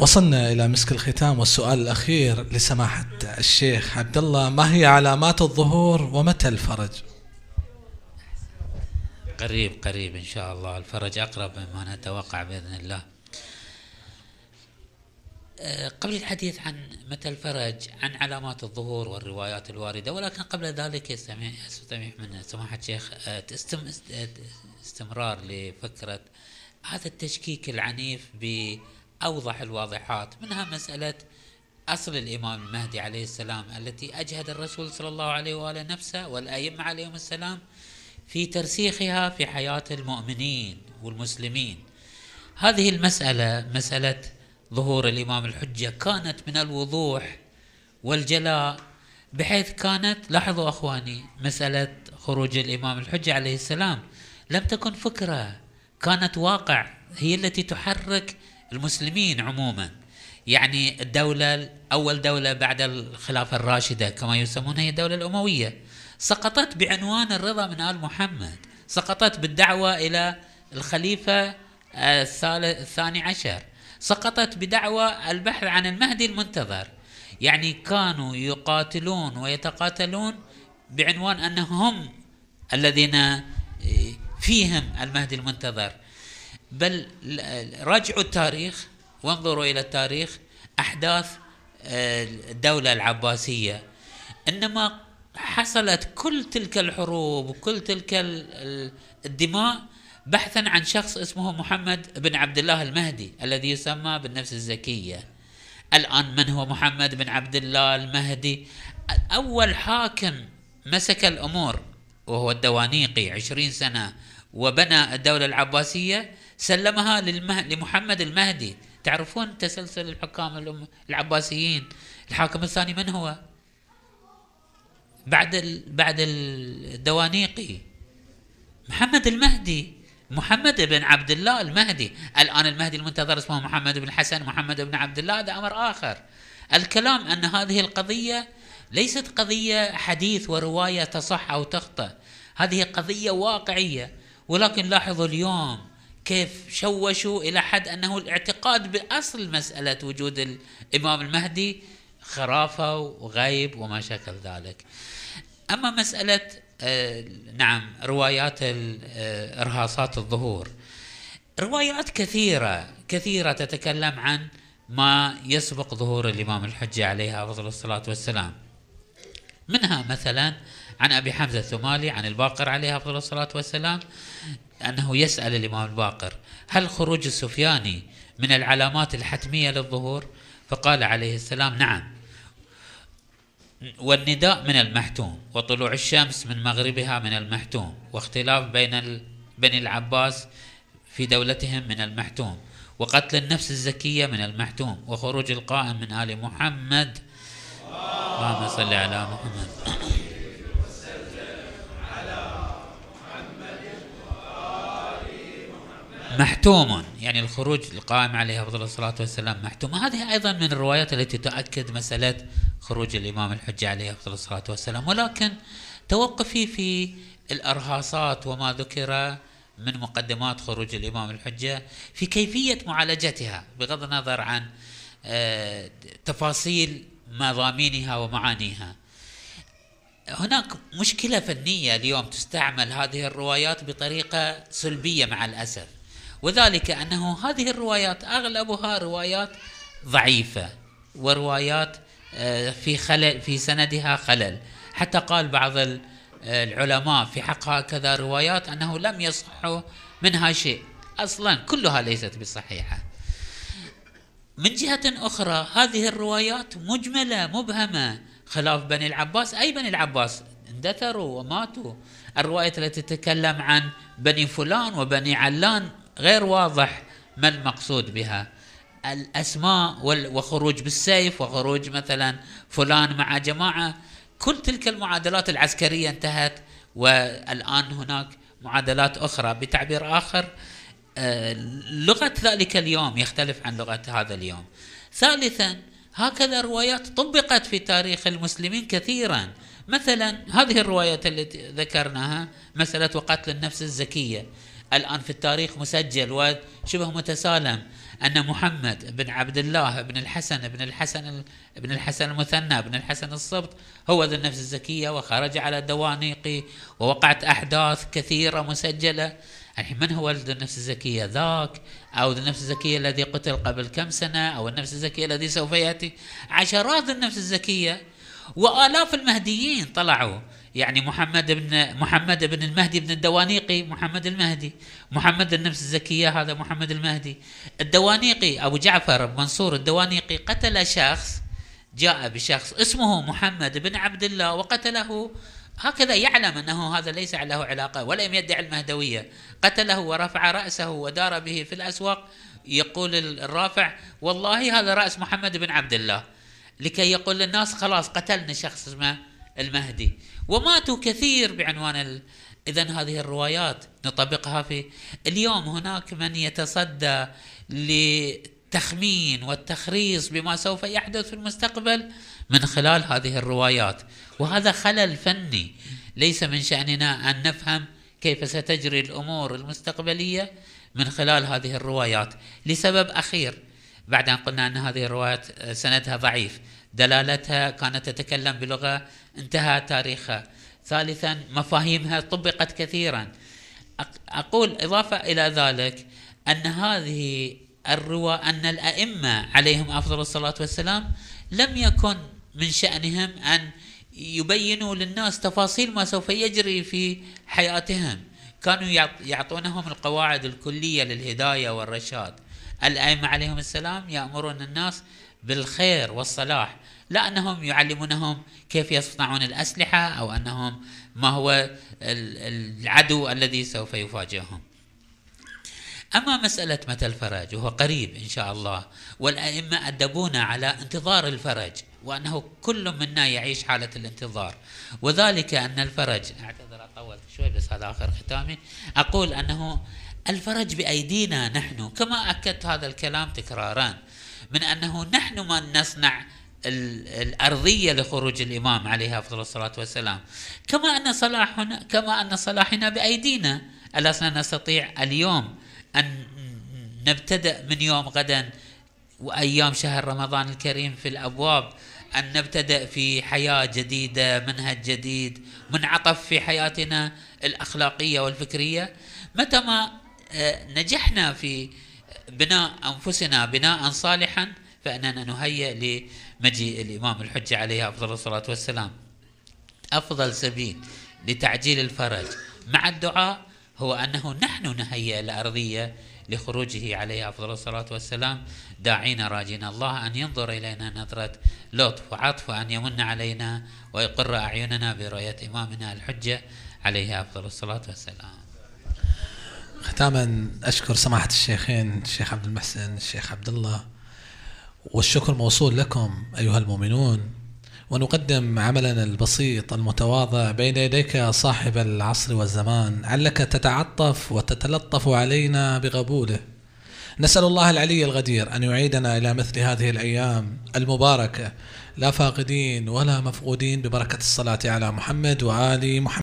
وصلنا إلى مسك الختام والسؤال الأخير لسماحة الشيخ عبد الله ما هي علامات الظهور ومتى الفرج؟ قريب قريب إن شاء الله الفرج أقرب مما نتوقع بإذن الله آه، قبل الحديث عن متى الفرج عن علامات الظهور والروايات الواردة ولكن قبل ذلك استمع من سماحة الشيخ آه، آه، استمرار لفكرة هذا التشكيك العنيف بأوضح الواضحات منها مسألة أصل الإمام المهدي عليه السلام التي أجهد الرسول صلى الله عليه وآله نفسه والأئمة عليهم السلام في ترسيخها في حياة المؤمنين والمسلمين. هذه المسألة مسألة ظهور الإمام الحجة كانت من الوضوح والجلاء بحيث كانت لاحظوا أخواني مسألة خروج الإمام الحجة عليه السلام لم تكن فكرة كانت واقع هي التي تحرك المسلمين عموما. يعني الدولة أول دولة بعد الخلافة الراشدة كما يسمونها هي الدولة الأموية سقطت بعنوان الرضا من آل محمد. سقطت بالدعوة إلى الخليفة الثاني عشر. سقطت بدعوى البحث عن المهدي المنتظر. يعني كانوا يقاتلون ويتقاتلون بعنوان أنهم الذين فيهم المهدي المنتظر. بل راجعوا التاريخ وانظروا إلى التاريخ أحداث الدولة العباسية. إنما حصلت كل تلك الحروب وكل تلك الدماء بحثا عن شخص اسمه محمد بن عبد الله المهدي الذي يسمى بالنفس الزكية. الآن من هو محمد بن عبد الله المهدي؟ أول حاكم مسك الأمور وهو الدوانيقي عشرين سنة وبنى الدولة العباسية. سلمها للمه... لمحمد المهدي. تعرفون تسلسل الحكام العباسيين؟ الحاكم الثاني من هو؟ بعد ال... بعد الدوانيقي. محمد المهدي. محمد بن عبد الله المهدي. الآن المهدي المنتظر اسمه محمد بن حسن محمد بن عبد الله هذا أمر آخر. الكلام أن هذه القضية ليست قضية حديث ورواية تصح أو تخطئ هذه قضية واقعية. ولكن لاحظوا اليوم كيف شوشوا إلى حد أنه الاعتقاد بأصل مسألة وجود الإمام المهدي خرافة وغيب وما شكل ذلك. أما مسألة آه، نعم روايات آه، إرهاصات الظهور. روايات كثيرة كثيرة تتكلم عن ما يسبق ظهور الإمام الحجة عليه أفضل الصلاة والسلام. منها مثلا عن أبي حمزة الثمالي عن الباقر عليه أفضل الصلاة والسلام أنه يسأل الإمام الباقر هل خروج السفياني من العلامات الحتمية للظهور؟ فقال عليه السلام نعم. والنداء من المحتوم وطلوع الشمس من مغربها من المحتوم واختلاف بين بني العباس في دولتهم من المحتوم وقتل النفس الزكية من المحتوم وخروج القائم من آل محمد. اللهم صل على محمد. محتوم يعني الخروج القائم عليه أفضل الصلاة والسلام محتوم. هذه أيضا من الروايات التي تؤكد مسألة خروج الإمام الحجة عليه أفضل الصلاة والسلام. ولكن توقفي في الأرهاصات وما ذكر من مقدمات خروج الإمام الحجة في كيفية معالجتها بغض النظر عن آه، تفاصيل مضامينها ومعانيها. هناك مشكلة فنية اليوم تستعمل هذه الروايات بطريقة سلبية مع الأسف. وذلك أنه هذه الروايات أغلبها روايات ضعيفة وروايات آه، في خلل في سندها خلل. حتى قال بعض العلماء في حق هكذا روايات أنه لم يصح منها شيء. أصلا كلها ليست بصحيحة. من جهة أخرى هذه الروايات مجملة مبهمة. خلاف بني العباس أي بني العباس؟ اندثروا وماتوا. الرواية التي تتكلم عن بني فلان وبني علان غير واضح ما المقصود بها. الأسماء وخروج بالسيف وخروج مثلا فلان مع جماعة. كل تلك المعادلات العسكرية انتهت والآن هناك معادلات أخرى بتعبير آخر. آه، لغة ذلك اليوم يختلف عن لغة هذا اليوم. ثالثا هكذا روايات طبقت في تاريخ المسلمين كثيرا. مثلا هذه الروايات التي ذكرناها مسألة قتل النفس الزكية. الآن في التاريخ مسجل وشبه متسالم أن محمد بن عبد الله بن الحسن بن الحسن بن الحسن المثنى بن الحسن الصبط هو ذو النفس الزكية وخرج على الدوانيق ووقعت أحداث كثيرة مسجلة. الحين من هو ذو النفس الزكية؟ ذاك أو ذو النفس الزكية الذي قتل قبل كم سنة؟ أو النفس الزكية الذي سوف يأتي؟ عشرات النفس الزكية وآلاف المهديين طلعوا. يعني محمد بن محمد بن المهدي بن الدوانيقي محمد المهدي. محمد النفس الزكية هذا محمد المهدي. الدوانيقي أبو جعفر منصور الدوانيقي قتل شخص جاء بشخص اسمه محمد بن عبد الله وقتله. هكذا يعلم أنه هذا ليس له علاقة ولم يدعي المهدويه قتله ورفع رأسه ودار به في الأسواق. يقول الرافع والله هذا رأس محمد بن عبد الله. لكي يقول للناس خلاص قتلنا شخص اسمه المهدي. وماتوا كثير بعنوان ال... اذا هذه الروايات نطبقها في اليوم. هناك من يتصدى للتخمين والتخريص بما سوف يحدث في المستقبل من خلال هذه الروايات. وهذا خلل فني ليس من شأننا أن نفهم كيف ستجري الأمور المستقبلية من خلال هذه الروايات. لسبب أخير بعد أن قلنا أن هذه الروايات سندها ضعيف. دلالتها كانت تتكلم بلغة انتهى تاريخها. ثالثا مفاهيمها طبقت كثيرا. أقول إضافة إلى ذلك أن هذه الروا أن الأئمة عليهم أفضل الصلاة والسلام لم يكن من شأنهم أن يبينوا للناس تفاصيل ما سوف يجري في حياتهم. كانوا يعطونهم القواعد الكلية للهداية والرشاد. الأئمة عليهم السلام يأمرون الناس بالخير والصلاح لا أنهم يعلمونهم كيف يصنعون الأسلحة أو أنهم ما هو العدو الذي سوف يفاجئهم. أما مسألة متى الفرج وهو قريب إن شاء الله والأئمة أدبونا على انتظار الفرج وأنه كل منا يعيش حالة الانتظار. وذلك أن الفرج أعتذر أطول شوي بس هذا آخر ختامي أقول أنه الفرج بأيدينا نحن. كما أكدت هذا الكلام تكرارا من أنه نحن من نصنع الأرضية لخروج الإمام عليه أفضل الصلاة والسلام. كما أن صلاحنا كما أن صلاحنا بأيدينا. ألسنا نستطيع اليوم أن نبتدأ من يوم غدا وأيام شهر رمضان الكريم في الأبواب أن نبتدأ في حياة جديدة منهج جديد منعطف في حياتنا الأخلاقية والفكرية. متى ما نجحنا في بناء أنفسنا بناء صالحا فإننا نهيئ لمجيء الإمام الحجة عليه أفضل الصلاة والسلام. أفضل سبيل لتعجيل الفرج مع الدعاء هو أنه نحن نهيئ الأرضية لخروجه عليه أفضل الصلاة والسلام. داعين راجين الله أن ينظر إلينا نظرة لطف وعطف وأن يمن علينا ويقر أعيننا برؤية إمامنا الحجة عليه أفضل الصلاة والسلام. ختاما أشكر سماحة الشيخين الشيخ عبد المحسن الشيخ عبد الله والشكر موصول لكم أيها المؤمنون. ونقدم عملنا البسيط المتواضع بين يديك صاحب العصر والزمان علك تتعطف وتتلطف علينا بقبوله نسأل الله العلي الغدير أن يعيدنا إلى مثل هذه الأيام المباركة. لا فاقدين ولا مفقودين ببركة الصلاة على محمد وآل محمد.